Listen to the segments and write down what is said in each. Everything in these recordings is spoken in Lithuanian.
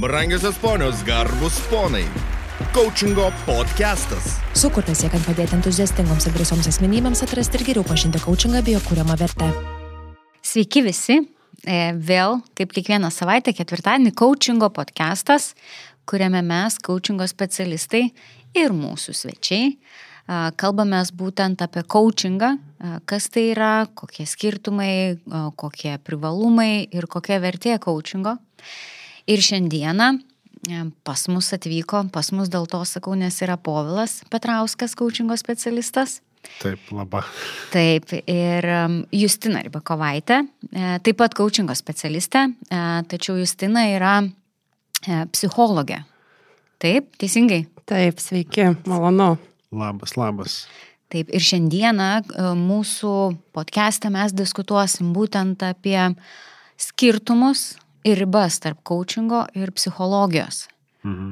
Brangiosios ponios, garbus ponai. Coachingo podcastas. Sukurtas siekiant padėti entuziastingoms ir drąsioms asmenybėms atrasti ir geriau pažinti coachingą bei jo kūriamą vertę. Sveiki visi. E, Vėl, kaip kiekvieną savaitę, ketvirtadienį, coachingo podcastas, kuriame mes, coachingo specialistai ir mūsų svečiai, a, kalbamės būtent apie coachingą, kas tai yra, kokie skirtumai, kokie privalumai ir kokia vertė coachingo. Ir šiandieną e, pas mus atvyko, pas mus dėl to sakau, nes yra Povilas Petrauskas, coachingo specialistas. Taip, laba. Taip, ir um, Justina Ribakovaitė, e, taip pat coachingo specialistė, e, tačiau Justina yra psichologė. Taip, teisingai. Taip, sveiki, malonu. Labas, labas. Taip, ir šiandieną mūsų podcast'e mes diskutuosim būtent apie skirtumus ir ribas tarp coachingo ir psichologijos. Mhm.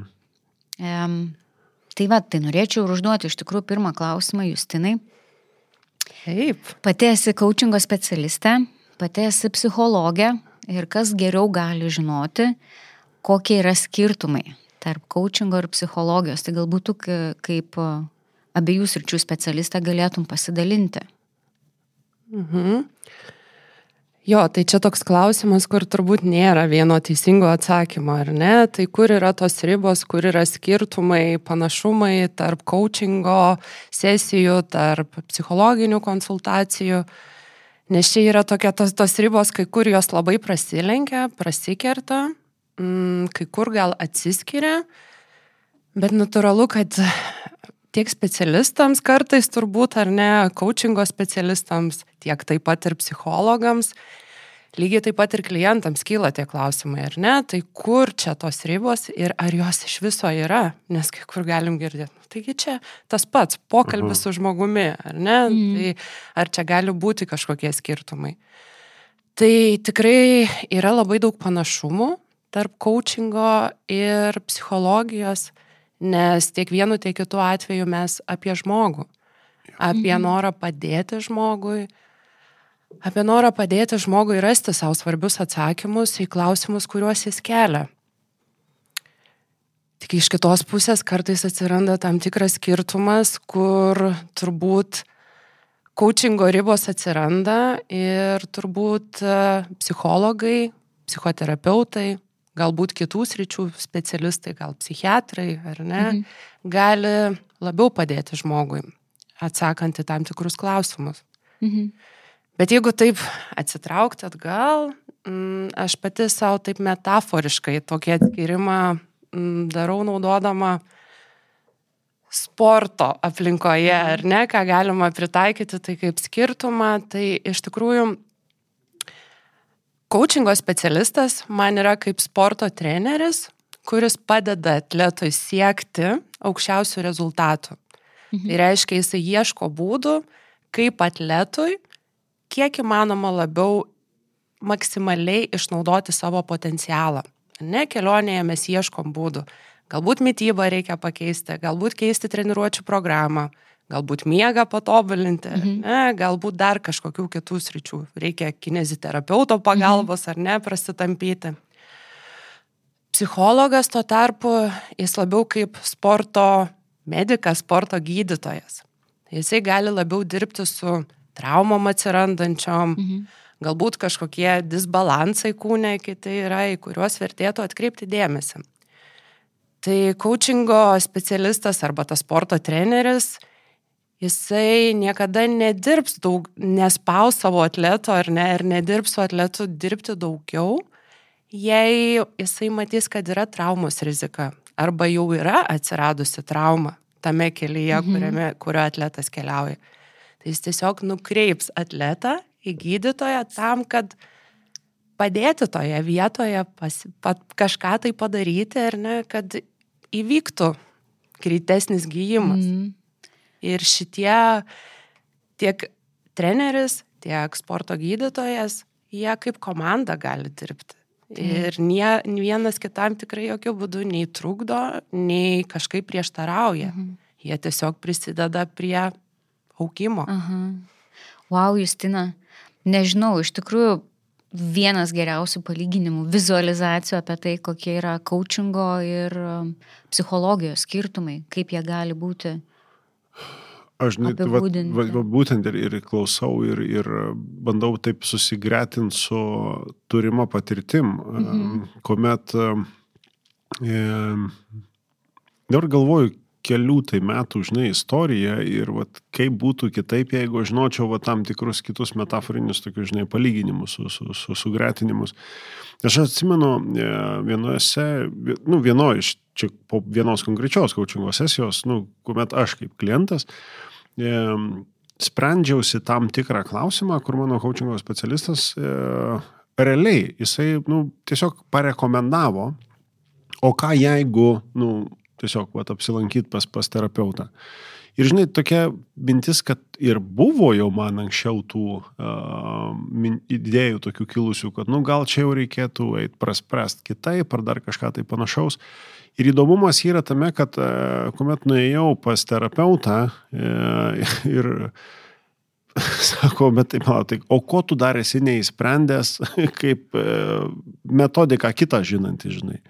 Em, tai va, tai norėčiau ir užduoti iš tikrųjų pirmą klausimą Justinai. Taip, Pati esi coachingo specialistė, pati esi psichologė ir kas geriau gali žinoti, kokie yra skirtumai tarp coachingo ir psichologijos. Tai galbūt tu ka- kaip abiejų sričių specialistė galėtum pasidalinti. Jo, tai čia toks klausimas, kur turbūt nėra vieno teisingo atsakymo, ar ne? Tai kur yra tos ribos, kur yra skirtumai, panašumai tarp coachingo sesijų, tarp psichologinių konsultacijų. Nes čia yra tokia tos, tos ribos, kai kur jos labai prasilenkia, prasikerta, mm, kai kur gal atsiskiria, bet natūralu, kad tiek specialistams kartais turbūt, ar ne, coachingo specialistams, tiek taip pat ir psichologams, lygiai taip pat ir klientams kyla tie klausimai, ar ne, tai kur čia tos ribos ir ar jos iš viso yra, nes kai kur galim girdėti, "Nu, taigi čia tas pats pokalbis su žmogumi, ar ne, tai ar čia gali būti kažkokie skirtumai. Tai tikrai yra labai daug panašumų tarp coachingo ir psichologijos, nes tiek vienu, tiek kitu atveju mes apie žmogų, apie norą padėti žmogui, apie norą padėti žmogui rasti savo svarbius atsakymus į klausimus, kuriuos jis kelia. Tik iš kitos pusės kartais atsiranda tam tikras skirtumas, kur turbūt coachingo ribos atsiranda ir turbūt e, psichologai, psichoterapeutai, galbūt kitų sričių specialistai, gal psichiatrai ar ne, mhm. gali labiau padėti žmogui, atsakant į tam tikrus klausimus. Mhm. Bet jeigu taip atsitraukti atgal, mm, aš pati savo taip metaforiškai tokį atskirimą mm, darau naudodama sporto aplinkoje, ar ne, ką galima pritaikyti, tai kaip skirtumą, tai iš tikrųjų coachingo specialistas man yra kaip sporto treneris, kuris padeda atletui siekti aukščiausių rezultatų. Mhm. Tai reiškia, jisai ieško būdų, kaip atletui kiek įmanoma labiau maksimaliai išnaudoti savo potencialą. Ne kelionėje mes ieškom būdų. Galbūt mytybą reikia pakeisti, galbūt keisti treniruočio programą, galbūt miegą patobulinti, mhm. ne, galbūt dar kažkokių kitų sričių. Reikia kineziterapeuto pagalbos mhm. ar ne prasitampyti. Psichologas tuo tarpu, jis labiau kaip sporto medikas, sporto gydytojas. Jisai gali labiau dirbti su traumom atsirandančiom, mhm. galbūt kažkokie disbalansai kūne kiti yra, į kuriuos vertėtų atkreipti dėmesį. Tai coachingo specialistas arba tas sporto treneris, jisai niekada nedirbs daug, nespaus savo atleto ar ne, ir nedirbs su atletu dirbti daugiau, jei jisai matys, kad yra traumos rizika arba jau yra atsiradusi trauma tame kelyje, mhm. kuriame, kurio atletas keliauja. Tai jis tiesiog nukreips atletą į gydytoją tam, kad padėti toje vietoje, pas, pat, kažką tai padaryti, ar ne, kad įvyktų greitesnis gyjimas. Mm. Ir šitie tiek treneris, tiek sporto gydytojas, jie kaip komanda gali dirbti. Ir nie, vienas kitam tikrai jokių būdų nei trukdo, nei kažkaip prieštarauja. Mm. Jie tiesiog prisideda prie augimo. Aha. Wow, Justina, nežinau, iš tikrųjų vienas geriausių palyginimų, vizualizacijų apie tai, kokie yra coachingo ir um, psichologijos skirtumai, kaip jie gali būti. Aš net, va, va, va, būtent ir, ir klausau ir, ir bandau taip susigretinti su turima patirtim, mhm. kuomet e, dabar galvoju kelių tai metų, žinai, istoriją ir vat, kaip būtų kitaip, jeigu žinočiau va, tam tikrus kitus metaforinius tokius, žinai, palyginimus, su, su, su, sugretinimus. Aš atsimenu e, vienose, nu, vienoje iš čia po vienos konkrečios coachingo sesijos, nu, kuomet aš kaip klientas e, sprendžiausi tam tikrą klausimą, kur mano coachingo specialistas e, realiai, jisai nu, tiesiog parekomendavo, o ką jeigu nu, tiesiog vat, apsilankyti pas, pas terapeutą. Ir žinai, tokia mintis, kad ir buvo jau man anksčiau tų uh, min, idėjų tokių kilusių, kad, nu, gal čia jau reikėtų eiti praspręst kitaip ar dar kažką tai panašaus. Ir įdomumas yra tame, kad uh, kuomet nuėjau pas terapeutą uh, ir sako, bet taip, man, tai, o ko tu dar esi neįsprendęs, kaip uh, metodiką kitą žinantį, žinai.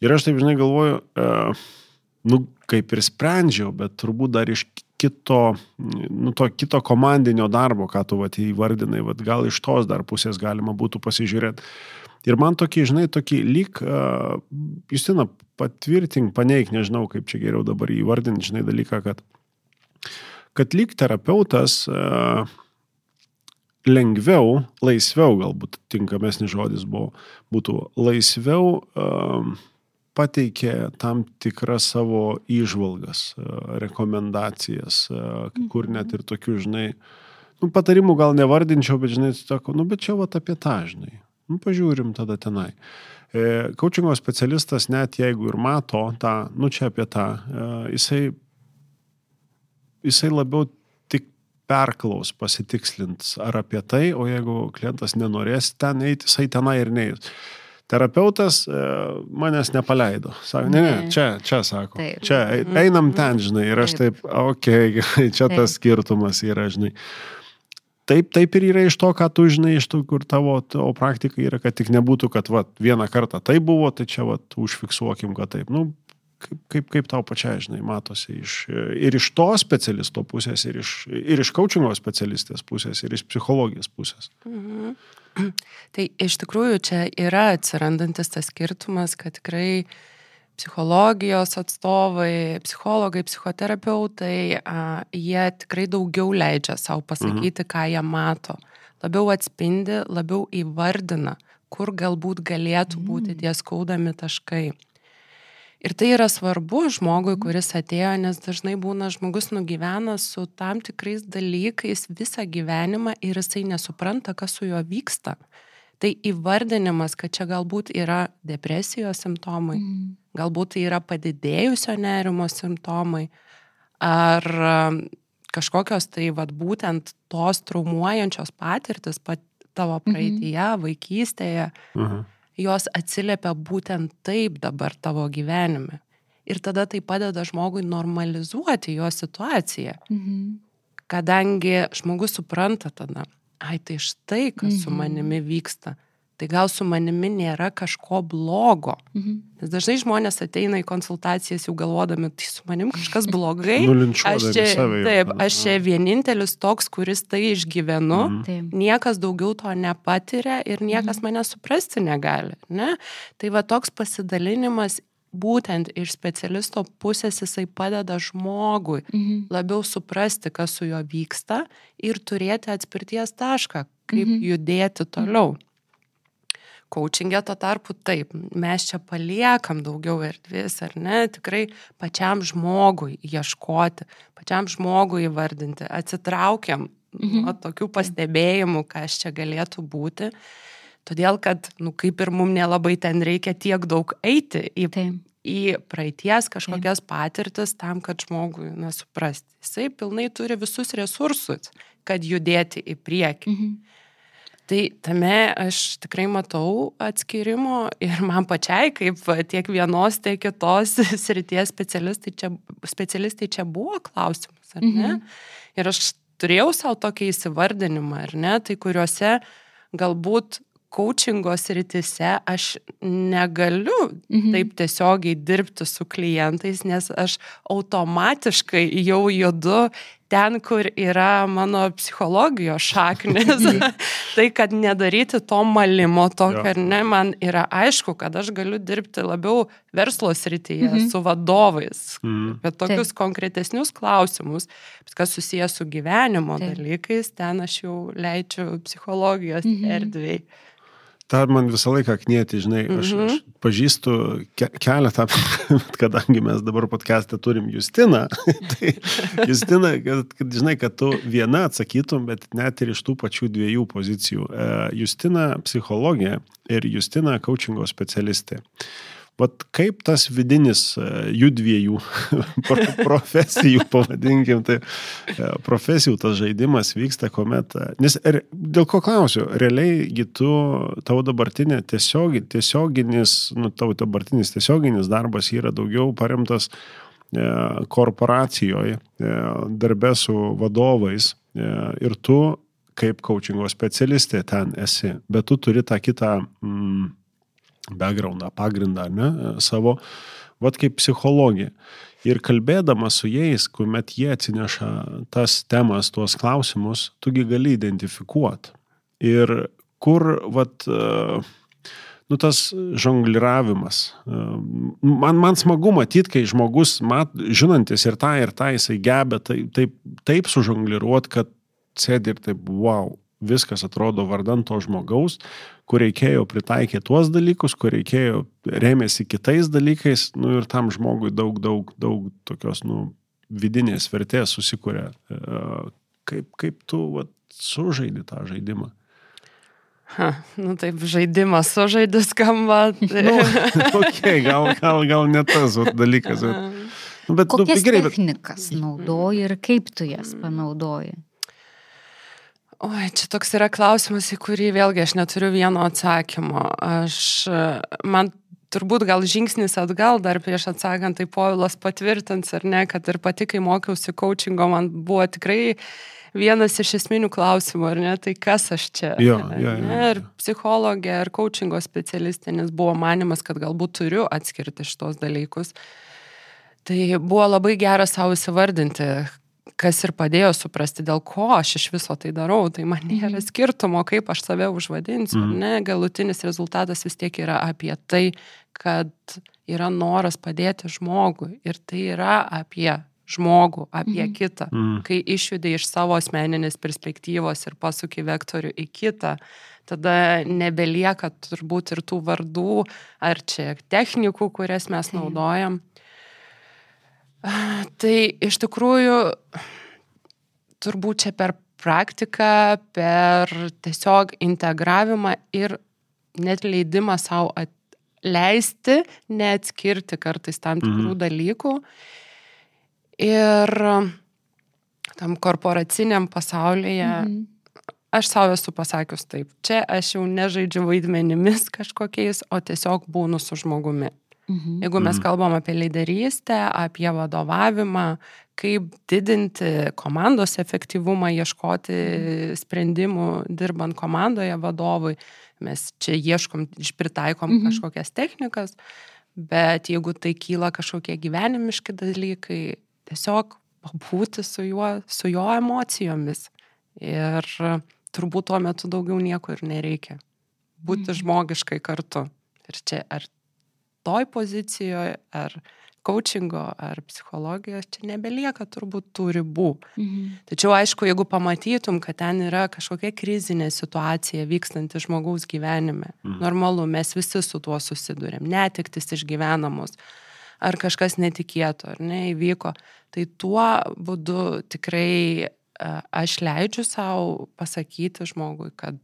Ir aš taip, žinai, galvoju, uh, nu, kaip ir sprendžiau, bet turbūt dar iš kito, nu, to kito komandinio darbo, ką tu vat, įvardinai, vat, gal iš tos dar pusės galima būtų pasižiūrėti. Ir man tokį, žinai, tokį lyg, uh, Justina, patvirtink, paneik, nežinau, kaip čia geriau dabar įvardinti, žinai, dalyką, kad, kad lyg terapeutas uh, lengviau, laisviau, galbūt tinkamesnis žodis buvo, būtų laisviau uh, pateikė tam tikras savo įžvalgas, rekomendacijas, kur net ir tokių, žinai, nu, patarimų gal nevardinčiau, bet, žinai, sako, nu, bet čia va apie tą, žinai. Nu, pažiūrim tada tenai. E, Kaučingo specialistas, net jeigu ir mato tą, nu, čia apie tą, e, jisai, jisai labiau tik perklaus, pasitikslint ar apie tai, o jeigu klientas nenorės ten eiti, jisai tenai ir neįs terapeutas e, manęs nepaleido. Sako, ne, ne, čia, čia sako. Taip. Čia, einam ten, žinai. Ir aš taip, okei, okay, čia taip. tas skirtumas yra, žinai. Taip, taip ir yra iš to, ką tu žinai, iš tų, kur tavo, tavo praktika yra, kad tik nebūtų, kad va, vieną kartą tai buvo, tai čia va, užfiksuokim, kad taip. Nu, kaip, kaip, kaip tau pačiai, žinai, matosi iš, ir iš to specialisto pusės, ir iš, ir iš coachingo specialistės pusės, ir iš psichologijos pusės. Mhm. Tai iš tikrųjų čia yra atsirandantis tas skirtumas, kad tikrai psichologijos atstovai, psichologai, psichoterapeutai, jie tikrai daugiau leidžia savo pasakyti, mhm. ką jie mato. Labiau atspindi, labiau įvardina, kur galbūt galėtų būti mm. tie skaudami taškai. Ir tai yra svarbu žmogui, kuris atėjo, nes dažnai būna žmogus nugyvena su tam tikrais dalykais visą gyvenimą ir jisai nesupranta, kas su juo vyksta. Tai įvardinimas, kad čia galbūt yra depresijos simptomai, mm. galbūt tai yra padidėjusio nerimo simptomai, ar um, kažkokios tai vad būtent tos traumuojančios patirtis pat tavo mhm. praeitie, mm -hmm. vaikystėje. Mm -hmm jos atsiliepia būtent taip dabar tavo gyvenime. Ir tada tai padeda žmogui normalizuoti jo situaciją. Mhm. Kadangi žmogus supranta tada, ai tai štai, kas mhm. su manimi vyksta tai gal su manimi nėra kažko blogo. Mhm. Nes dažnai žmonės ateina į konsultacijas jau galvodami, tai su manim kažkas blogai. aš čia, taip, aš čia vienintelis toks, kuris tai išgyvenu, mhm. niekas daugiau to nepatiria ir niekas mhm. mane suprasti negali. Ne? Tai va toks pasidalinimas būtent iš specialisto pusės jisai padeda žmogui mhm. labiau suprasti, kas su juo vyksta ir turėti atspirties tašką, kaip mhm. judėti toliau. Mhm. Coachingė to tarpu taip, mes čia paliekam daugiau erdvės, ar ne, tikrai pačiam žmogui ieškoti, pačiam žmogui įvardinti, atsitraukiam mhm. nuo tokių pastebėjimų, kas čia galėtų būti, todėl kad, nu, kaip ir mums nelabai ten reikia tiek daug eiti į, taip. į praeities kažkokias taip. patirtis tam, kad žmogui nesuprasti. Jisai pilnai turi visus resursus, kad judėti į priekį. Mhm. Tai tame aš tikrai matau atskirimo ir man pačiai, kaip tiek vienos, tiek kitos srities specialistai čia, specialistai čia buvo klausimas, ar ne? Mhm. Ir aš turėjau savo tokį įsivardinimą, ar ne, tai kuriuose galbūt coachingo sritise aš negaliu Mhm. taip tiesiogiai dirbti su klientais, nes aš automatiškai jau judu ten, kur yra mano psichologijos šaknis. tai, kad nedaryti to malimo tokio, Jo. ar ne, man yra aišku, kad aš galiu dirbti labiau verslo srityje Mhm. su vadovais. Mhm. Bet tokius konkretesnius klausimus, kas susijęs su gyvenimo Taip. dalykais, ten aš jau leidžiu psichologijos Mhm. erdvėjai. Ta man visą laiką knieti, žinai, aš, Mhm. aš pažįstu ke keletą, bet kadangi mes dabar podcast'e turim Justiną, tai Justina, kad, kad žinai, kad tu viena atsakytum, bet net ir iš tų pačių dviejų pozicijų. E, Justina psichologė ir Justina coachingo specialistė. Vat kaip tas vidinis e, jų dviejų pro- profesijų, pavadinkim, tai profesijų tas žaidimas vyksta, kuomet, e, nes ir dėl ko klausiu, realiai tu, tavo dabartinė tiesiogi, tiesioginis, nu, tavo dabartinis tiesioginis darbas yra daugiau paremtas korporacijoje, darbė su vadovais ir tu kaip coachingo specialistė ten esi, bet tu turi tą kitą mm, backgroundą, pagrindą, ne, savo, vad kaip psichologija. Ir kalbėdama su jais, kuomet jie atsineša tas temas, tuos klausimus, tugi gali identifikuoti. Ir kur, vad, nu tas žongliravimas. Man, man smagu matyti, kai žmogus, mat, žinantis ir tą, ir tą, jisai gebė taip, taip, taip sužongliruoti, kad sėdi ir taip, wow, viskas atrodo vardant to žmogaus, kur reikėjo pritaikyti tuos dalykus, kur reikėjo rėmėsi kitais dalykais, nu ir tam žmogui daug, daug, daug tokios, nu, vidinės vertės susikūrė. E, Kaip, kaip tu vat, sužaidi tą žaidimą? Ha, nu taip, žaidimas sužaidis skamba. Tai... Nu, okay, gal, gal, gal ne tas vat, dalykas. Bet, nu, bet, nu, Kokias gerai, bet, technikas naudoji ir kaip tu jas panaudoji? Oi, čia toks yra klausimas, į kurį vėlgi aš neturiu vieno atsakymo. Aš, man turbūt gal žingsnis atgal dar prieš atsakant, tai Povilas patvirtins ar ne, kad ir pati, kai mokiausi coachingo, man buvo tikrai vienas iš esminių klausimų, ar ne, tai kas aš čia. Jo, jo, jo. Ir psichologė, ir coachingo specialistė, nes buvo manimas, kad galbūt turiu atskirti šitos dalykus. Tai buvo labai gera savo įsivardinti, kas ir padėjo suprasti, dėl ko aš iš viso tai darau. Tai man nėra skirtumo, kaip aš save užvadinsiu. Mhm. Ne, galutinis rezultatas vis tiek yra apie tai, kad yra noras padėti žmogui. Ir tai yra apie žmogų, apie Mhm. kitą. mm, Kai išjudi iš savo asmeninės perspektyvos ir pasuki vektorių į kitą, tada nebelieka turbūt ir tų vardų ar čia technikų, kurias mes naudojam. Ah, Tai iš tikrųjų turbūt čia per praktiką, per tiesiog integravimą ir net leidimą savo leisti, neatskirti kartais tam tikrų Mhm. dalykų. Ir tam korporaciniam pasaulyje Mhm. aš savo esu pasakius taip, čia aš jau nežaidžiu vaidmenimis kažkokiais, o tiesiog būnu su žmogumi. Mhm. Jeigu mes Mhm. kalbam apie lyderystę, apie vadovavimą, kaip didinti komandos efektyvumą, ieškoti sprendimų dirbant komandoje vadovui, mes čia ieškom, pritaikom Mhm. kažkokias technikas, bet jeigu tai kyla kažkokie gyvenimiški dalykai, tiesiog pabūti su juo, su jo emocijomis. Ir turbūt tuo metu daugiau nieko ir nereikia. Būti Mhm. žmogiškai kartu. Ir čia ar toj pozicijoje, ar coachingo, ar psichologijos, čia nebelieka turbūt tų ribų. Mhm. Tačiau aišku, jeigu pamatytum, kad ten yra kažkokia krizinė situacija vykstanti žmogaus gyvenime, Mhm. normalu, mes visi su tuo susidurėm, netiktis išgyvenamos, ar kažkas netikėto, ar ne, įvyko, tai tuo būdu tikrai e, aš leidžiu savo pasakyti žmogui, kad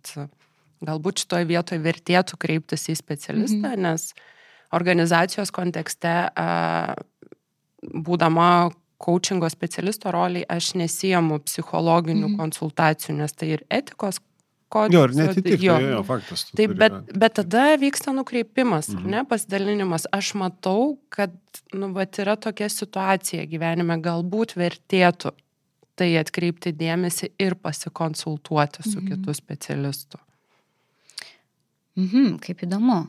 galbūt šitoje vietoje vertėtų kreiptis į specialistą, mhm. nes organizacijos kontekste, a, būdama coachingo specialisto roliai, aš nesijamu psichologinių Mhm. mhm. konsultacijų, nes tai ir etikos jo, ir netitiktų, jo. jo, jo, faktas. Taip, turi bet, bet tada vyksta nukreipimas, Mhm. ne, pasidalinimas. Aš matau, kad, nu, vat yra tokia situacija gyvenime, galbūt vertėtų tai atkreipti dėmesį ir pasikonsultuoti su Mhm. kitu specialistu. Mhm, kaip įdomu.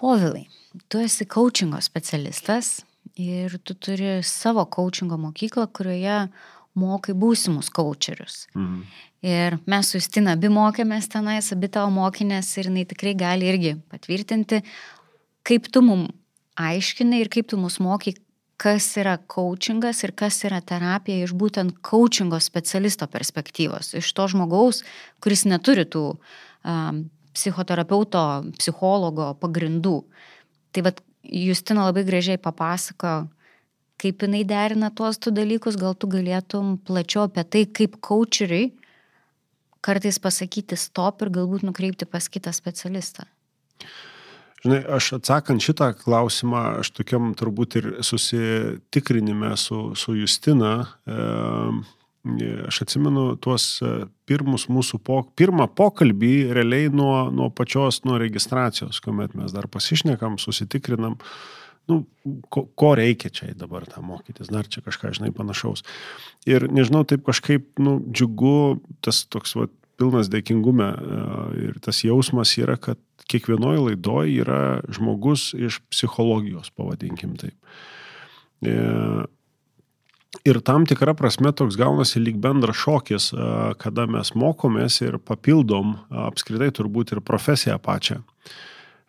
Povilai, tu esi coachingo specialistas ir tu turi savo coachingo mokyklą, kurioje mokai būsimus coacherius. Mhm. Ir mes su Justina abi mokėmės tenais, abi tavo mokinės ir jinai tikrai gali irgi patvirtinti, kaip tu mum aiškinai ir kaip tu mus mokai, kas yra coachingas ir kas yra terapija iš būtent coachingo specialisto perspektyvos, iš to žmogaus, kuris neturi tų um, psichoterapeuto, psichologo pagrindų. Tai vad, Justina labai gražiai papasako, kaip jinai derina tuos du dalykus, gal tu galėtum plačiau apie tai, kaip coacheriai kartais pasakyti stop ir galbūt nukreipti pas kitą specialistą. Žinai, aš atsakant šitą klausimą, aš tokiam turbūt ir susitikrinime su, su Justina, e, aš atsimenu tuos pirmus mūsų, po, pirmą pokalbį realiai nuo, nuo pačios, nuo registracijos, kuomet mes dar pasišnekam, susitikrinam, nu, ko, ko reikia čia dabar tą mokytis, dar čia kažką, žinai, panašaus. Ir nežinau, taip kažkaip, nu, džiugu, tas toks, va, pilnas dėkingume ir tas jausmas yra, kad kiekvienoje laidoje yra žmogus iš psichologijos, pavadinkim taip. Ir tam tikra prasme toks gaunasi lyg bendras šokis, kada mes mokomės ir papildom apskritai turbūt ir profesiją pačią.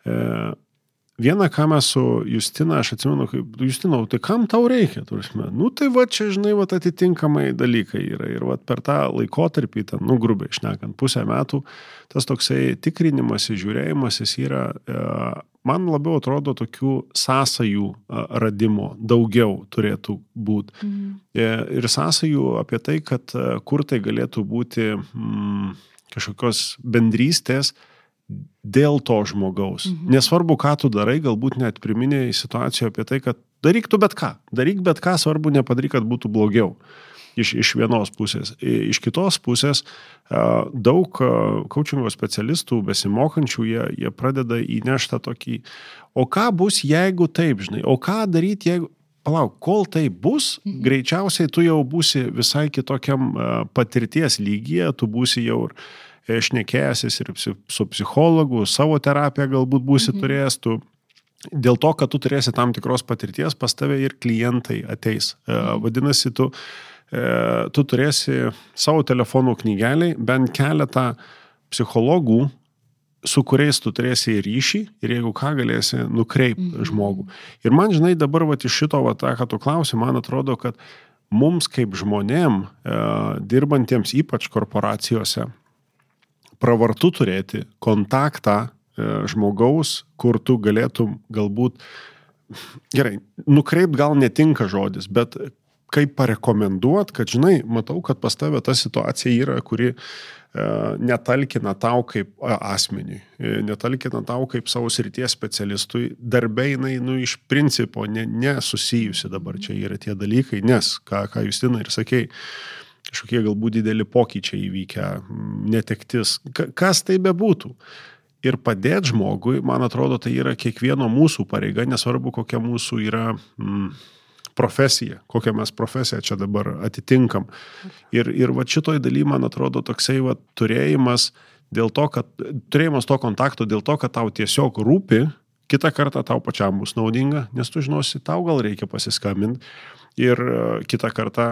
E, Vieną, ką mes su Justina, aš atsimenu, kaip, Justina, tai kam tau reikia, turime? Nu, tai va čia, žinai, va atitinkamai dalykai yra. Ir va per tą laikotarpį, ten, nu, grubiai išnekant, pusę metų, tas toksai tikrinimas, žiūrėjimas, jis yra, e, man labiau atrodo, tokių sąsajų radimo daugiau turėtų būti. Mhm. E, ir sąsajų apie tai, kad kur tai galėtų būti mm, kažkokios bendrystės, dėl to žmogaus. Mhm. Nesvarbu, ką tu darai, galbūt net priminėjai situacijoje apie tai, kad daryk tu bet ką. Daryk bet ką, svarbu nepadaryk, kad būtų blogiau. Iš, iš vienos pusės. Iš kitos pusės daug coachingo specialistų, besimokančių, jie, jie pradeda įneštą tokį, o ką bus, jeigu taip, žinai, o ką daryti, jeigu... Palauk, kol tai bus, mhm. greičiausiai tu jau būsi visai kitokiam patirties lygyje, tu būsi jau ir E, šnekėjęsis ir su psichologu, savo terapiją galbūt būsi mhm. turėjęs, tu dėl to, kad tu turėsi tam tikros patirties, pas tave ir klientai ateis. E, mhm. Vadinasi, tu, e, tu turėsi savo telefonų knygeliai bent keletą psichologų, su kuriais tu turėsi ryšį ir jeigu ką galėsi nukreipti mhm. žmogų. Ir man, žinai, dabar va, iš šito, va, tą, ką tu klausi, man atrodo, kad mums kaip žmonėm, e, dirbantiems ypač korporacijose, pravartu turėti kontaktą žmogaus, kur tu galėtum galbūt, gerai, nukreipt gal netinka žodis, bet kaip parekomenduot, kad žinai, matau, kad pas tave ta situacija yra, kuri e, netalkina tau kaip asmeniui, e, netalkina tau kaip savo srities specialistui, darbei jinai, nu, iš principo nesusijusi ne dabar čia yra tie dalykai, nes, ką, ką Justina ir sakėjai, kažkokie galbūt dideli pokyčiai įvykę, netektis, kas tai bebūtų. Ir padėti žmogui, man atrodo, tai yra kiekvieno mūsų pareiga, nesvarbu, kokia mūsų yra mm, profesija, kokią mes profesiją čia dabar atitinkam. Ir, ir va šitoj daly, man atrodo, toksai va turėjimas dėl to, kad turėjimas to kontakto dėl to, kad tau tiesiog rūpi, kitą kartą tau pačiam bus naudinga, nes tu žinosi, tau gal reikia pasiskambinti ir kitą kartą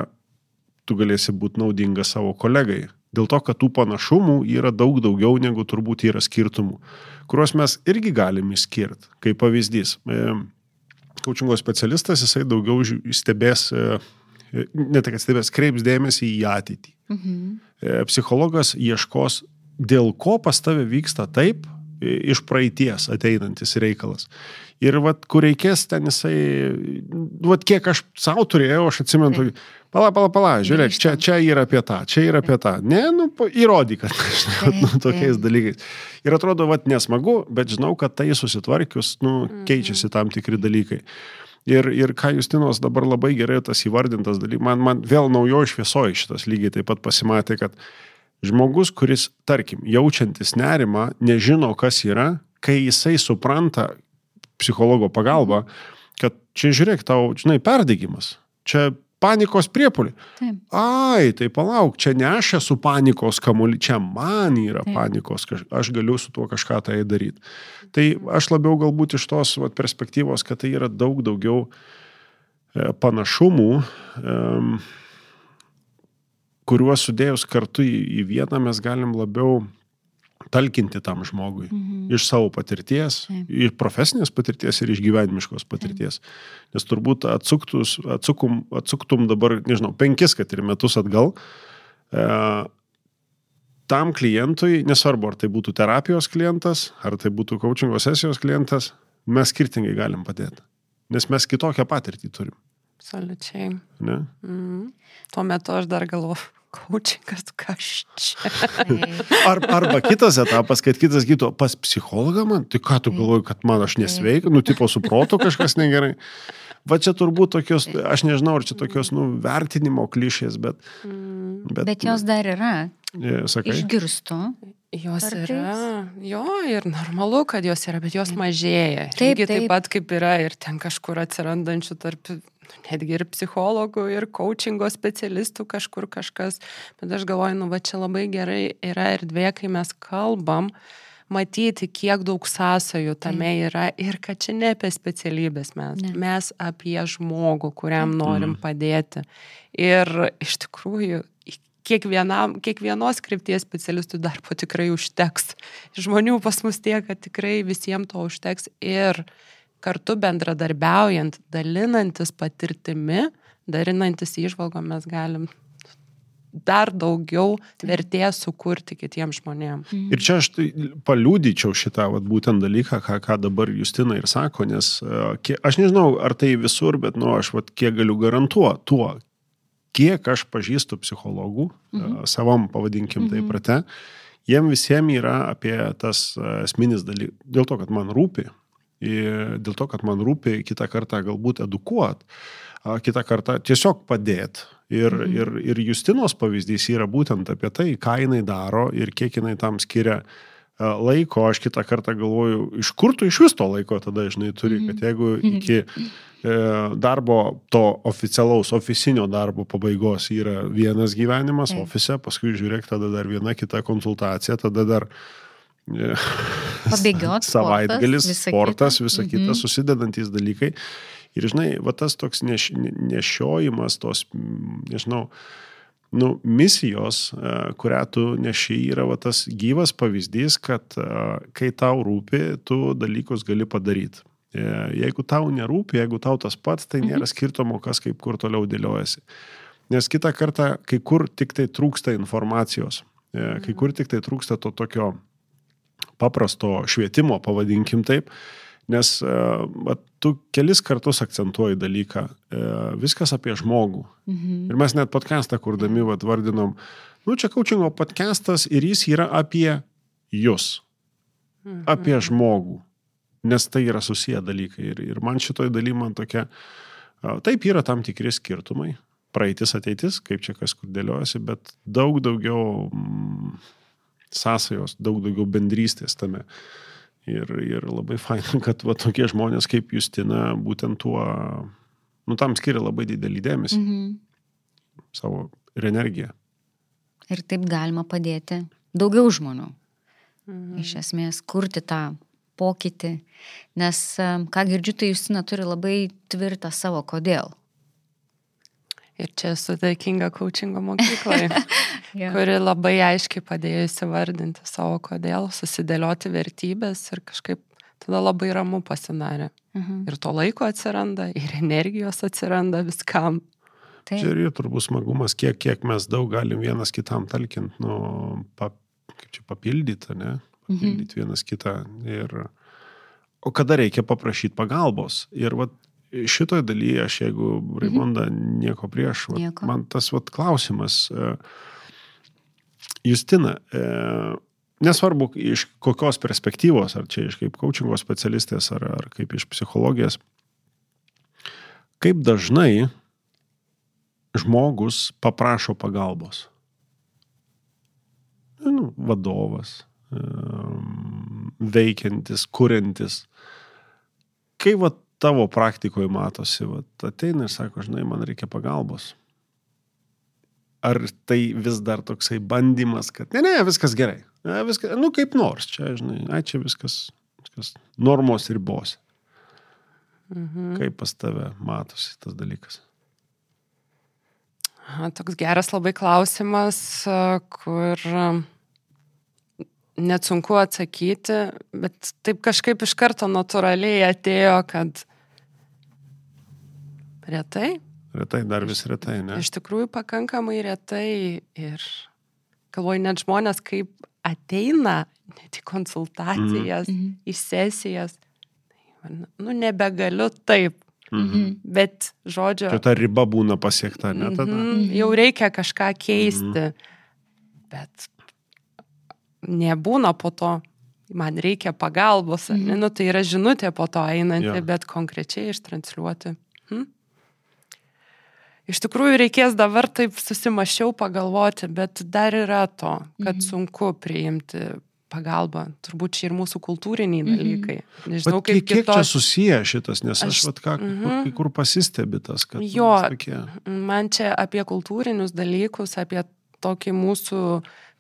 tu galėsi būti naudingas savo kolegai. Dėl to, kad tų panašumų yra daug daugiau negu turbūt yra skirtumų, kuriuos mes irgi galime išskirti. Kaip pavyzdys, kaučingo e, specialistas, jisai daugiau stebės, e, ne tik stebės, kreips dėmesį į ateitį. Mhm. E, psichologas ieškos, dėl ko pas tave vyksta taip, iš praeities ateinantis reikalas. Ir vat, kur reikės ten jisai, vat kiek aš savo turėjau, aš atsimenu, pala, pala, pala, žiūrėk, čia, čia yra apie tą, čia yra apie tą. Ne, nu, įrodyk, kad žinai, nu, tokiais dalykais. Ir atrodo, vat nesmagu, bet žinau, kad tai susitvarkius, nu, mhm. keičiasi tam tikri dalykai. Ir, ir ką Justinos dabar labai gerai tas įvardintas dalykas, man, man vėl naujojo šviesoje šitas lygiai taip pat pasimatė, kad žmogus, kuris, tarkim, jaučiantis nerimą, nežino, kas yra, kai jisai supranta, psichologo pagalba, kad čia žiūrėk, tau, žinai, perdegimas. Čia panikos priepolį. Taip. Ai, tai palauk, čia ne aš esu panikos kamuolį, čia man yra Taip. panikos, aš galiu su tuo kažką tai daryti. Tai aš labiau galbūt iš tos vat, perspektyvos, kad tai yra daug daugiau e, panašumų, em, kuriuos sudėjus kartu į, į vieną mes galim labiau talkinti tam žmogui Mhm. iš savo patirties, Taip. iš profesinės patirties ir iš gyvenimiškos patirties. Nes turbūt atsuktus, atsukum, atsuktum dabar, nežinau, penkis, kad ir metus atgal, e, tam klientui, nesvarbu, ar tai būtų terapijos klientas, ar tai būtų coachingo sesijos klientas, mes skirtingai galim padėti. Nes mes kitokią patirtį turim. Absoliučiai. Ne? Mm. Tuo metu aš dar galvoju, coachingas kas čia. Taip. Ar, arba kitas etapas, kad kitas gydo pas psichologą man, tai ką tu galvoji, kad man aš nesveikia, nu, tipo, su protu kažkas negerai. Va čia turbūt tokios, aš nežinau, ar čia tokios, nu, vertinimo klišės, bet... Bet, Bet jos dar yra. e, Sakai, Išgirstu. Jos Kartais. yra, jo, ir normalu, kad jos yra, bet jos mažėja. Taip, Lygiai taip taip. pat kaip yra ir ten kažkur atsirandančių tarp, netgi ir psichologų, ir coachingo specialistų kažkur kažkas. Bet aš galvoju, nu va čia labai gerai yra erdvė, kai mes kalbam, matyti, kiek daug sąsajų tame yra ir kad čia ne apie specialybės mes, Ne. mes apie žmogų, kuriam norim padėti. Ir iš tikrųjų, kiekvienam, kiekvienos krypties specialistui darbo tikrai užteks. Žmonių pas mus tiek, kad tikrai visiems to užteks. Ir kartu bendradarbiaujant, dalinantis patirtimi, dalinantis įžvalgom, mes galim dar daugiau vertės sukurti kitiems žmonėms. Ir čia aš tai paliūdyčiau šitą vat, būtent dalyką, ką, ką dabar Justina ir sako, nes e, kie- aš nežinau, ar tai visur, bet nu, aš vat, kiek galiu garantuoti tuo, kiek aš pažįstu psichologų, mhm. savam pavadinkim taip rate, jiem visiems yra apie tas e, esminis dalykas, dėl to, kad man rūpi, dėl to, kad man rūpi kitą kartą galbūt edukuot, kitą kartą tiesiog padėti. Ir, mhm. ir, ir Justinos pavyzdys yra būtent apie tai, ką jinai daro ir kiek jinai tam skiria laiko. Aš kitą kartą galvoju, iš kur tu iš vis to laiko tada, žinai, turi, kad jeigu iki e, darbo, to oficialaus, oficinio darbo pabaigos yra vienas gyvenimas ofise, paskui žiūrėk, tada dar viena kita konsultacija, tada dar e, Pabėgiot, savaitgalis, sportas, visa sportas, kita. visa kita, susidedantis dalykai. Ir žinai, va tas toks neš, ne- nešiojimas, tos, mm, nežinau, nu, misijos, e, kurią tu neši, yra va tas gyvas pavyzdys, kad e, kai tau rūpi, tu dalykus gali padaryti. E, Jeigu tau nerūpi, jeigu tau tas pats, tai nėra skirtumo, kas kaip kur toliau dėliojasi. Nes kitą kartą, kai kur tik tai trūksta informacijos, kai kur tik tai trūksta to tokio paprasto švietimo, pavadinkim taip, nes e, va, tu kelis kartus akcentuoji dalyką, e, viskas apie žmogų. Mhm. Ir mes net podcastą kurdami vat, vardinom, nu čia coachingo podcastas ir jis yra apie jūs, apie žmogų, nes tai yra susiję dalykai. Ir, ir man šitoj daly man tokia, a, taip yra tam tikri skirtumai, praeitis, ateitis, kaip čia kas kur dėliojasi, bet daug daugiau mm, sąsajos, daug daugiau bendrystės tame. Ir, ir labai faina, kad va, tokie žmonės kaip Justina būtent tuo, nu tam skiria labai didelį dėmesį Mhm. savo ir energiją. Ir taip galima padėti daugiau žmonių. Mhm. Iš esmės, kurti tą pokytį. Nes, ką girdžiu, tai Justina turi labai tvirtą savo kodėl. Ir čia esu dėkinga coachingo mokyklai, Jo. kuri labai aiškiai padėjo įsivardinti savo kodėl, susidėlioti vertybės ir kažkaip tada labai ramu pasidarė. Mhm. Ir to laiko atsiranda, ir energijos atsiranda viskam. Taip. Čia ir turbūt smagumas, kiek, kiek mes daug galim vienas kitam talkint, nu, pa, kaip čia papildyti, ne? Papildyti mhm. vienas kitą. Ir, o kada reikia paprašyti pagalbos. Ir vat, šitoje dalyje aš, jeigu Raimonda nieko prieš, vat, Nieko. man tas vat, klausimas, e, Justina, e, nesvarbu iš kokios perspektyvos, ar čia iš kaip coachingo specialistės, ar, ar kaip iš psichologijos, kaip dažnai žmogus paprašo pagalbos. Nu, vadovas, em, veikiantis, kuriantis. Kai va tavo praktikoje matosi, vat, ateina ir sako, žinai, man reikia pagalbos. Ar tai vis dar toksai bandymas, kad ne, ne, viskas gerai. Ne, viskas, nu kaip nors, čia, žinai, ai, čia viskas, viskas normos ribose. Mhm. Kaip pas tave matosi tas dalykas? Toks geras labai klausimas, kur net sunku atsakyti, bet taip kažkaip iš karto natūraliai atėjo, kad retai. Retai, dar vis retai, ne? Iš tikrųjų pakankamai retai ir galvoju, net žmonės kaip ateina net į konsultacijas, mm. į sesijas, nu nebegaliu taip. Mhm. Bet žodžio. Čia ta riba būna pasiekta, ne tada? Mhm. Jau reikia kažką keisti. Mhm. Bet nebūna po to, man reikia pagalbos, mhm. ne, nu, tai yra žinutė po to einanti, ja. bet konkrečiai ištransliuoti. Iš tikrųjų reikės dabar taip susimašiau pagalvoti, bet dar yra to, kad mhm. sunku priimti pagalbą. Turbūt čia ir mūsų kultūriniai mhm. dalykai. Nežinau, bet kaip kiek kitos... čia susiję šitas, nes aš, aš vat, ką, mm -hmm. kai kur pasistebitas, kad... Jo, tokie... man čia apie kultūrinius dalykus, apie tokį mūsų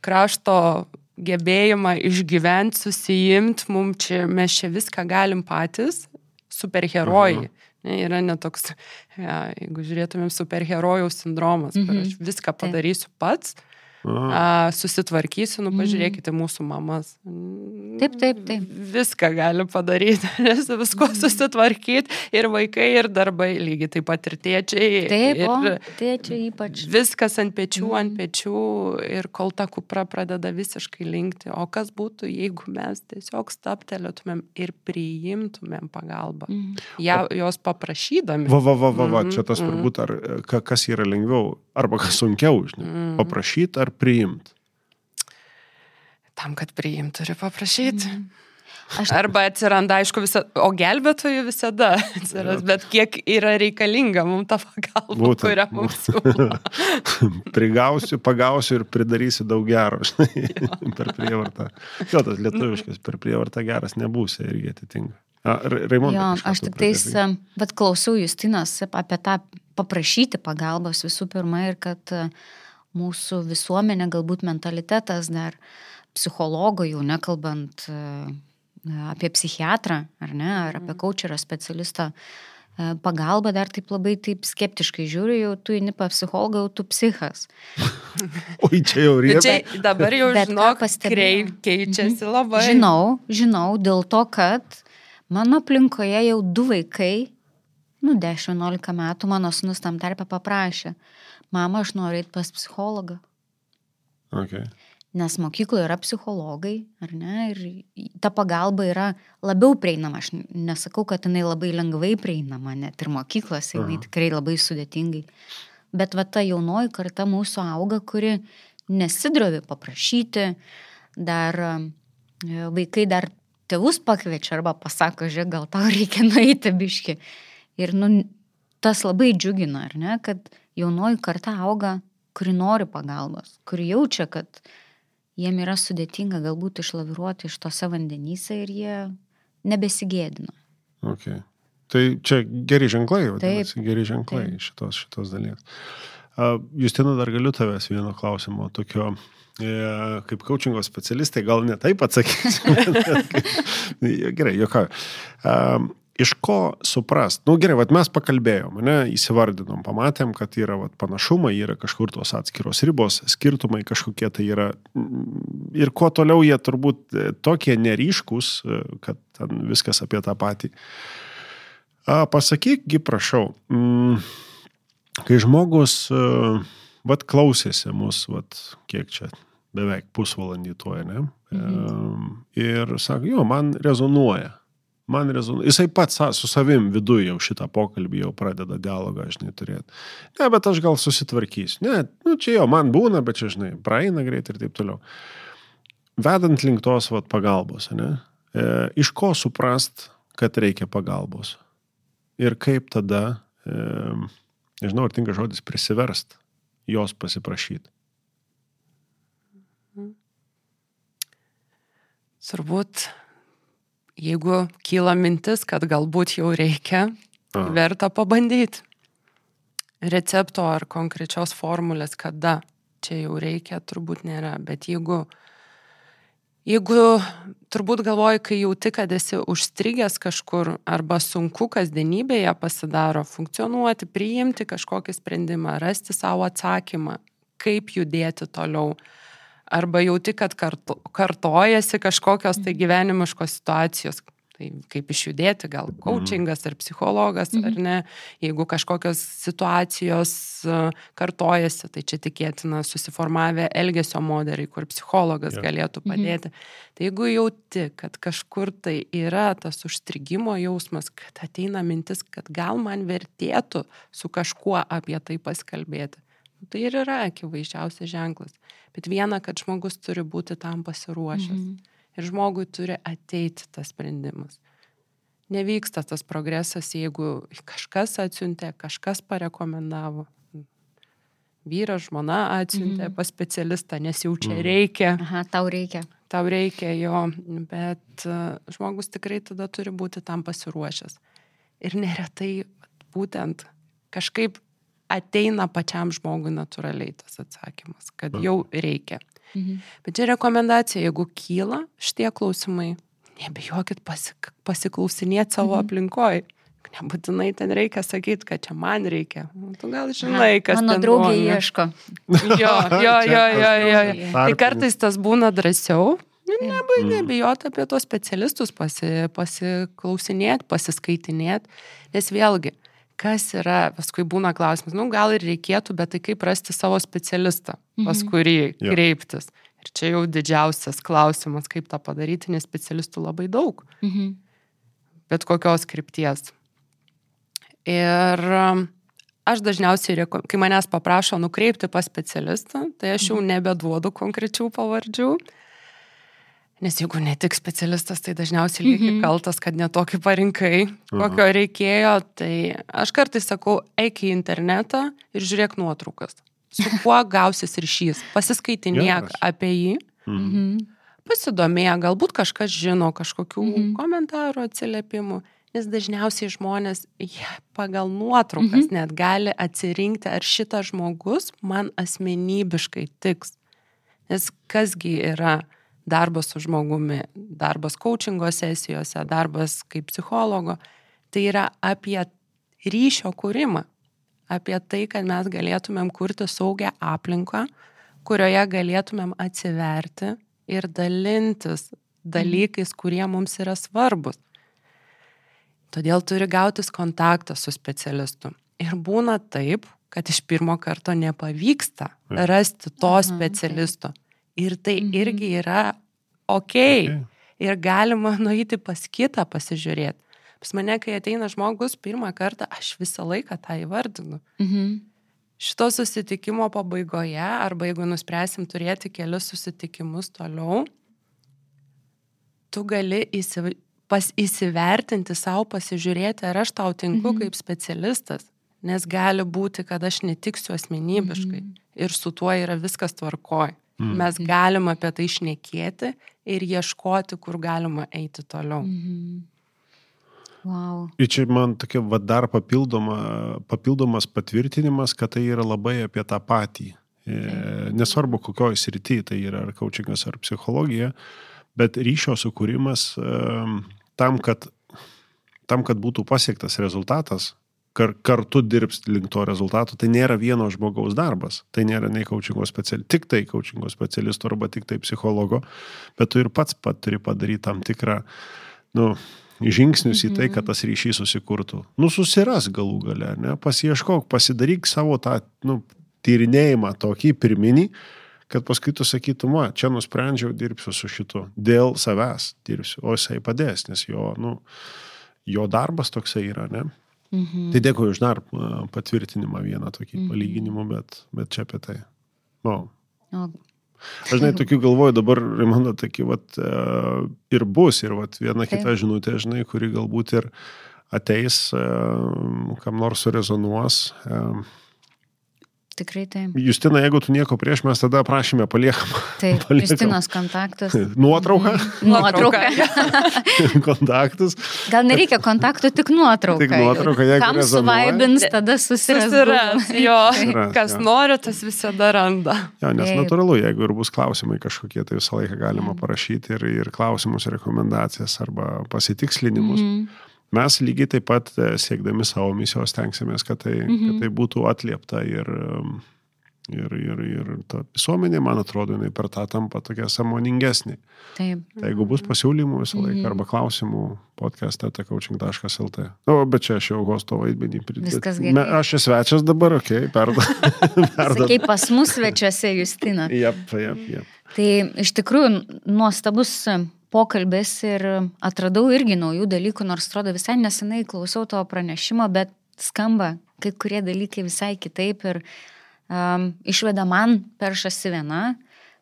krašto gebėjimą išgyventi, susijimti, mums čia, mes čia viską galim patys, superherojai. Mhm. Ne, yra netoks, ja, jeigu žiūrėtumėm superherojaus sindromas, mhm. kur aš viską padarysiu pats, a, susitvarkysiu, nu pažiūrėkite mūsų mamas. Taip, taip, taip. Viską gali padaryti, nes visko mhm. susitvarkyti ir vaikai, ir darbai, lygiai taip pat ir tėčiai. Taip, ir o, tėčiai ypač. Viskas ant pečių, mm. ant pečių ir kol ta kupra pradeda visiškai linkti. O kas būtų, jeigu mes tiesiog staptelėtumėm ir priimtumėm pagalbą, mm. ja, jos paprašydami. Va, va, va, va, va. čia tas mhm. turbūt, ar kas yra lengviau, arba kas sunkiau, žinai, mm. paprašyti ar ar priimti? Tam, kad priimti, turi paprašyti. Mm. Aš... Arba atsiranda, aišku, visa, o gelbėtojų visada atsiras, bet kiek yra reikalinga mums ta pagalba, Būtent. kurią mums siūlo. Prigausiu, pagausiu ir pridarysiu daug gero, žinai, per prievartą. Jo, tas lietuviškas per prievartą geras nebūsi irgi atitinka. Raimondas. Aš tik tais, bet klausiau Justinas apie tą paprašyti pagalbos visų pirma ir kad uh, mūsų visuomenė, galbūt mentalitetas dar psichologo, jau nekalbant e, apie psichiatrą, ar ne, ar apie mhm. specialistą, e, pagalba dar taip labai taip skeptiškai žiūri, jau tu eini pas psichologą, jau tu psichas. Oi, čia jau reikia. Čia dabar jau Bet žinok, kreip keičiasi mhm. labai. Žinau, žinau, dėl to, kad mano aplinkoje jau du vaikai, nu 10-11 metų mano sunus tam tarpe paprašė, mama, aš noriu eiti pas psichologą. Okay. Nes mokykloje yra psichologai, ar ne, ir ta pagalba yra labiau prieinama. Aš nesakau, kad jinai labai lengvai prieinama, net ir mokyklose jinai Aha. tikrai labai sudėtingai. Bet va ta jaunoji karta mūsų auga, kuri nesidrovi paprašyti, dar e, vaikai dar tėvus pakviečia arba pasako, žiūrėk, gal tau reikia nueiti biški. Ir nu, tas labai džiugina, ar ne, kad jaunoji karta auga, kuri nori pagalbos, kuri jaučia, kad jiem yra sudėtinga galbūt išlaviruoti iš tose vandenyse ir jie nebesigėdina. Okay. Tai čia geri ženklai, vadinasi, geri ženklai Taip. šitos, šitos dalies. Justina, dar galiu tavęs vieno klausimo, tokio, e, kaip coachingo specialistai, gal ne taip atsakysiu. Gerai, jokai. Iš ko suprast? Na nu, gerai, vat mes pakalbėjom, ne, įsivardinom, pamatėm, kad yra vat, panašumai, yra kažkur tos atskiros ribos, skirtumai kažkokie tai yra. Ir kuo toliau jie turbūt e, tokie neryškus, e, kad ten viskas apie tą patį. A, pasakykgi, prašau, mm, kai žmogus, e, vat klausėsi mus, vat kiek čia, beveik pusvalandį tuoj, ne? Mhm. Ir sako, jo, man rezonuoja man rezonuoja. Jisai pats su savim viduje jau šitą pokalbį jau pradeda dialogą, žinai, turėti. Ne, bet aš gal susitvarkysiu. Ne, nu čia jo, man būna, bet čia, žinai, praeina greit ir taip toliau. Vedant link tos vat, pagalbos, ne, e, iš ko suprast, kad reikia pagalbos. Ir kaip tada, e, nežinau, ar tinka žodis prisiverst, jos pasiprašyti. Turbūt jeigu kyla mintis, kad galbūt jau reikia, Aha. verta pabandyti. Recepto ar konkrečios formulės, kada čia jau reikia, turbūt nėra. Bet jeigu, jeigu turbūt galvoji, kai jauti, kad esi užstrigęs kažkur arba sunku kasdienybėje pasidaro funkcionuoti, priimti kažkokį sprendimą, rasti savo atsakymą, kaip judėti toliau. Arba jauti, kad kartu, kartojasi kažkokios tai gyvenimiškos situacijos, Tai kaip išjudėti, gal coachingas ar psichologas, ar ne, jeigu kažkokios situacijos e, kartojasi, tai čia tikėtina susiformavę elgesio modeliai, kur psichologas galėtų padėti. Tai jeigu jauti, kad kažkur tai yra tas užstrigimo jausmas, kad ateina mintis, kad gal man vertėtų su kažkuo apie tai pasikalbėti. Nu, Tai ir yra akivaizdžiausias ženklas. Bet viena, kad žmogus turi būti tam pasiruošęs. Mhm ir žmogui turi ateiti tas sprendimas. Nevyksta tas progresas, jeigu kažkas atsiuntė, kažkas parekomendavo. Vyras, žmona atsiuntė mhm. pas specialistą, nes jau čia reikia, Aha, tau reikia. tau reikia jo, bet uh, žmogus tikrai tada turi būti tam pasiruošęs. Ir neretai būtent kažkaip ateina pačiam žmogui natūraliai tas atsakymas, kad jau reikia. Mhm. Bet čia rekomendacija, jeigu kyla šitie klausimai, nebijokit pasik pasiklausinėti savo mhm. aplinkoje. Nebūtinai ten reikia sakyti, kad čia man reikia. Nu, Tu gal žinai, kas Mano draugė ieško. Jo, jo, jo, jo, jo. Tai kartais tas būna drąsiau. Nebai nebijoti apie tos specialistus, pasi, pasiklausinėti, pasiskaitinėti. Nes vėlgi, kas yra, paskui būna klausimas, nu gal ir reikėtų, bet tai kaip rasti savo specialistą, pas kurį Jo. kreiptis. Ir čia jau didžiausias klausimas, kaip tą padaryti, nes specialistų labai daug, Mhm. bet kokios krypties. Ir um, aš dažniausiai, kai manęs paprašo nukreipti pas specialistą, tai aš jau nebeduodu konkrečių pavardžių. Nes jeigu ne tik specialistas, tai dažniausiai lieki Mhm. kaltas, kad netokį parinkai, kokio reikėjo. Tai aš kartais sakau, eik į internetą ir žiūrėk nuotraukas. Su kuo gausis ryšys. Pasiskaitinėk Geras. apie jį, Mhm. pasidomėk, galbūt kažkas žino kažkokių Mhm. komentarų, atsiliepimų. Nes dažniausiai žmonės jie pagal nuotraukas Mhm. net gali atsirinkti, ar šitas žmogus man asmenybiškai tiks. Nes kasgi yra darbas su žmogumi, darbas coachingo sesijose, darbas kaip psichologo, tai yra apie ryšio kūrimą, apie tai, kad mes galėtumėm kurti saugią aplinką, kurioje galėtumėm atsiverti ir dalintis dalykais, kurie mums yra svarbus. Todėl turi gautis kontaktą su specialistu. Ir būna taip, kad iš pirmo karto nepavyksta rasti to Aha, specialisto. Ir tai Mhm. irgi yra ok. Okay. Ir galima nueiti pas kitą pasižiūrėti. Pas mane, kai ateina žmogus pirmą kartą, aš visą laiką tą įvardinu. Mhm. Šito susitikimo pabaigoje, arba jeigu nuspręsim turėti kelius susitikimus toliau, tu gali įsiv... pas įsivertinti savo, pasižiūrėti, ar aš tau tinku Mhm. kaip specialistas. Nes gali būti, kad aš netiksiu asmenybiškai Mhm. ir su tuo yra viskas tvarkoj. Mm. Mes galim apie tai šnekėti ir ieškoti, kur galima eiti toliau. Mhm. Wow. Ir čia man tokia va, dar papildoma, papildomas patvirtinimas, kad tai yra labai apie tą patį. E, Nesvarbu, kokioje srityje tai yra, ar coachingas, ar psichologija, bet ryšio sukūrimas tam, kad, tam, kad būtų pasiektas rezultatas, kar, kartu dirbs link to rezultato, tai nėra vieno žmogaus darbas. Tai nėra nei coachingo specialistų, tik tai coachingo specialistų arba tik tai psichologo, bet tu ir pats pat turi padaryti tam tikrą, nu, žingsnius į tai, kad tas ryšys susikurtų. Nu, susiras galų gale, ne, pasieškok, pasidaryk savo tą, nu, tyrinėjimą tokį pirminį, kad paskui tu sakytum, va, čia nusprendžiau, dirbsiu su šitu, dėl savęs dirbsiu, o jisai padės, nes jo, nu, jo darbas toksai yra, ne? Mhm. Tai dėkuoju už dar patvirtinimą vieną tokį Mhm. palyginimą, bet, bet čia apie tai. O, O, Aš žinai, tokių galvoju dabar, Raimondo, tokie vat, ir bus, ir vat, viena Taip. kita žinutė, žinai, kuri galbūt ir ateis, kam nors surezonuos. Tikrai taip. Justina, jeigu tu nieko prieš, mes tada aprašymę paliekam. Taip, Paliekam. Justinos kontaktus. Nuotrauką, Nuotrauką. kontaktus. Gal nereikia kontaktų, tik nuotrauką. Tik nuotrauką, jeigu Kam suvaibins, tada susiras. Susiras, jo, Susiras, kas jo. nori, tas visada randa. Jo, nes Taip. natūralu, jeigu ir bus klausimai kažkokie, tai visą laiką galima parašyti ir, ir klausimus, rekomendacijas arba pasitikslinimus. Mhm. Mes lygiai taip pat e, siekdami savo misijos tenksimės, kad tai, Mhm. kad tai būtų atliepta ir, um, ir, ir, ir ta visuomenė, man atrodo, jinai per tą tampa tokia samoningesnė. Taip. Tai jeigu bus pasiūlymų visą laiką Mhm. arba klausimų podcast'e coaching.lt. Na, nu, bet čia aš jau hosto vaidmenį pridėjau. Viskas gerai. Aš esu svečias dabar, okei, okay, perdu. Sakei pas mus svečiuose, Justina. Jep, jep, jep. Tai iš tikrųjų nuostabus pokalbis ir atradau irgi naujų dalykų, nors atrodo visai nesenai klausiau tavo pranešimo, bet skamba kai kurie dalykai visai kitaip ir um, išveda man peršasi viena,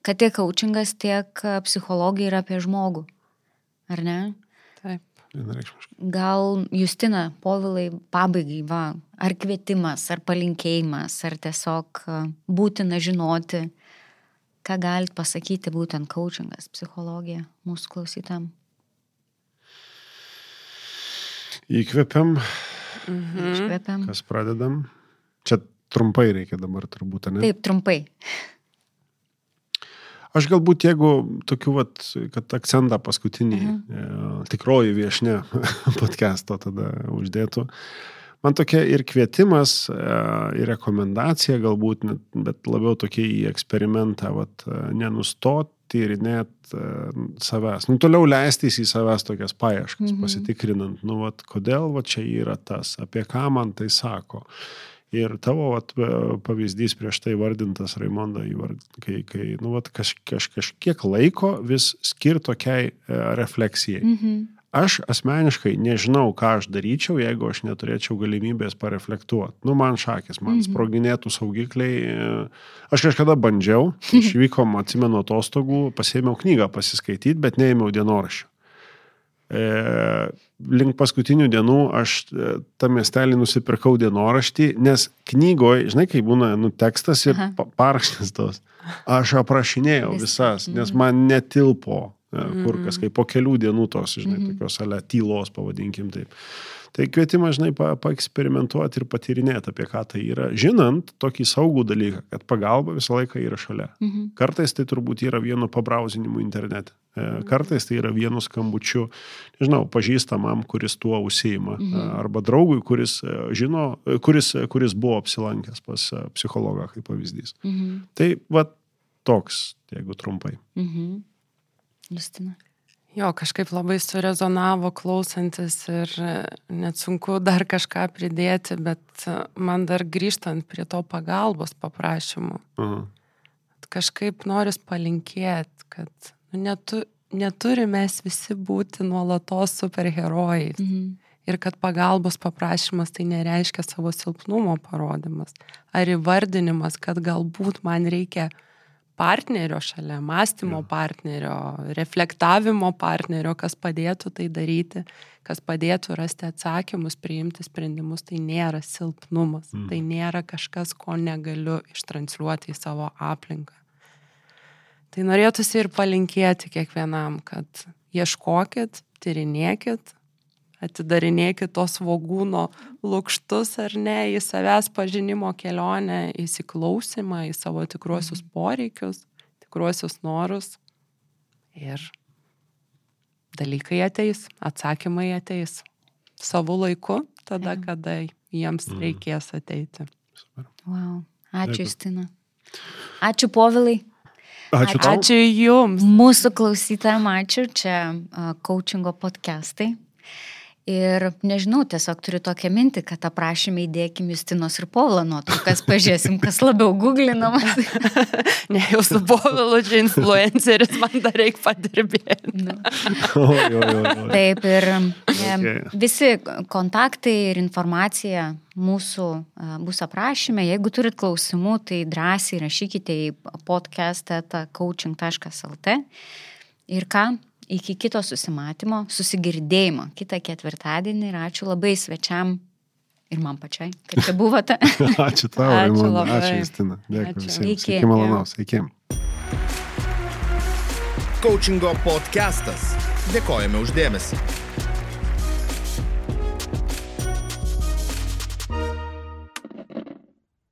kad tiek coachingas, tiek psichologija yra apie žmogų. Ar ne? Taip. Gal Justina, povilai, pabaigai, va, ar kvietimas, ar palinkėjimas, ar tiesiog būtina žinoti, ką galit pasakyti būtent coachingas, psichologija mūsų klausytam. Įkvepiam, Mhm. Iškvepiam. kas pradedam. Čia trumpai reikia dabar turbūt, ne? Taip, trumpai. Aš galbūt jeigu tokiu, vat, kad akcentą paskutinį Mhm. e, tikroji viešne podcast'o tada uždėtų. Man tokia ir kvietimas, e, ir rekomendacija galbūt, bet labiau tokia į eksperimentą, vat, e, nenustoti tyrinėt e, savęs. Nu, toliau leistis į savęs tokias paieškas, Mhm. pasitikrinant, nu, vat, kodėl va čia yra tas, apie ką man tai sako. Ir tavo vat, pavyzdys prieš tai vardintas, Raimondo, kai, kai nu, vat, kaž, kaž, kažkiek laiko vis skir tokiai refleksijai. Mhm. Aš asmeniškai nežinau, ką aš daryčiau, jeigu aš neturėčiau galimybės pareflektuoti. Nu, man šakės, man Mhm. sproginėtų saugikliai. Aš kažkada bandžiau, išvykom, atsimenu, atostogų, pasėmiau knygą pasiskaityti, bet neėmiau dienoraščių. E, link paskutinių dienų aš e, tą miestelį nusipirkau dienoraštį, nes knygoje, žinai, kai būna nu, tekstas ir pa paraštis tos, aš aprašinėjau visas, nes Mhm. man netilpo, kur Mhm. kas, kai po kelių dienų tos, žinai, Mhm. tokios ale tylos, pavadinkim taip. Tai kvietimas, žinai, pa, paeksperimentuoti ir patyrinėti, apie ką tai yra, žinant tokį saugų dalyką, kad pagalba visą laiką yra šalia. Mhm. Kartais tai turbūt yra vienu pabrauzinimu internete. E, Kartais tai yra vienu skambučiu, nežinau, pažįstamam, kuris tuo užsieima. Mhm. Arba draugui, kuris e, žino, e, kuris, kuris buvo apsilankęs pas e, psichologą, kaip pavyzdys. Mhm. Tai va toks, jeigu trumpai. Mhm. Justina. Jo, kažkaip labai surezonavo klausantis ir e, net sunku dar kažką pridėti, bet e, man dar grįžtant prie to pagalbos paprašymų, Aha. kažkaip noris palinkėti, kad nu, netu, neturime mes visi būti nuolatos superherojais. Mhm. Ir kad pagalbos paprašymas tai nereiškia savo silpnumo parodimas. Ar įvardinimas, kad galbūt man reikia partnerio šalia, mąstymo partnerio, reflektavimo partnerio, kas padėtų tai daryti, kas padėtų rasti atsakymus, priimti sprendimus, tai nėra silpnumas. Mm. Tai nėra kažkas, ko negaliu ištransliuoti į savo aplinką. Tai norėtųsi ir palinkėti kiekvienam, kad ieškokit, tyrinėkit, atidarinėkit tos svogūno lūkštus ar ne į savęs pažinimo kelionę, įsiklausimą į savo tikruosius poreikius, tikruosius norus. Ir dalykai ateis, atsakymai ateis savo laiku, tada, kada jiems Mhm. reikės ateiti. Wow. Ačiū. Justina. Ačiū, povilai. Ačiū. Ačiū Jums. Mūsų klausytājams ačiū, čia uh, coachingo podcastai. Ir nežinau, tiesiog turiu tokią mintį, kad aprašymę įdėkim Justinos ir Povlo nuotraukas, pažiūrėsim, kas labiau googlinamas. Ne jau su Povilu čia influenceris, man dar reikia padirbėti. Nu. O, jo, jo, jo. Taip, ir Okay. visi kontaktai ir informacija mūsų bus aprašyme. Jeigu turit klausimų, tai drąsiai rašykite į podcast.coaching.lt. Ir ką, iki kito susimatymo, susigirdėjimo kitą ketvirtadienį ir ačiū labai svečiam Ir man pačiai, kaip čia buvote. Ačiū tau, Ačiū labai. Ačiū Justina. Dėkui visiems. Iki. Iki malonaus. Iki. Coachingo podcastas. Dėkojame uždėmesi.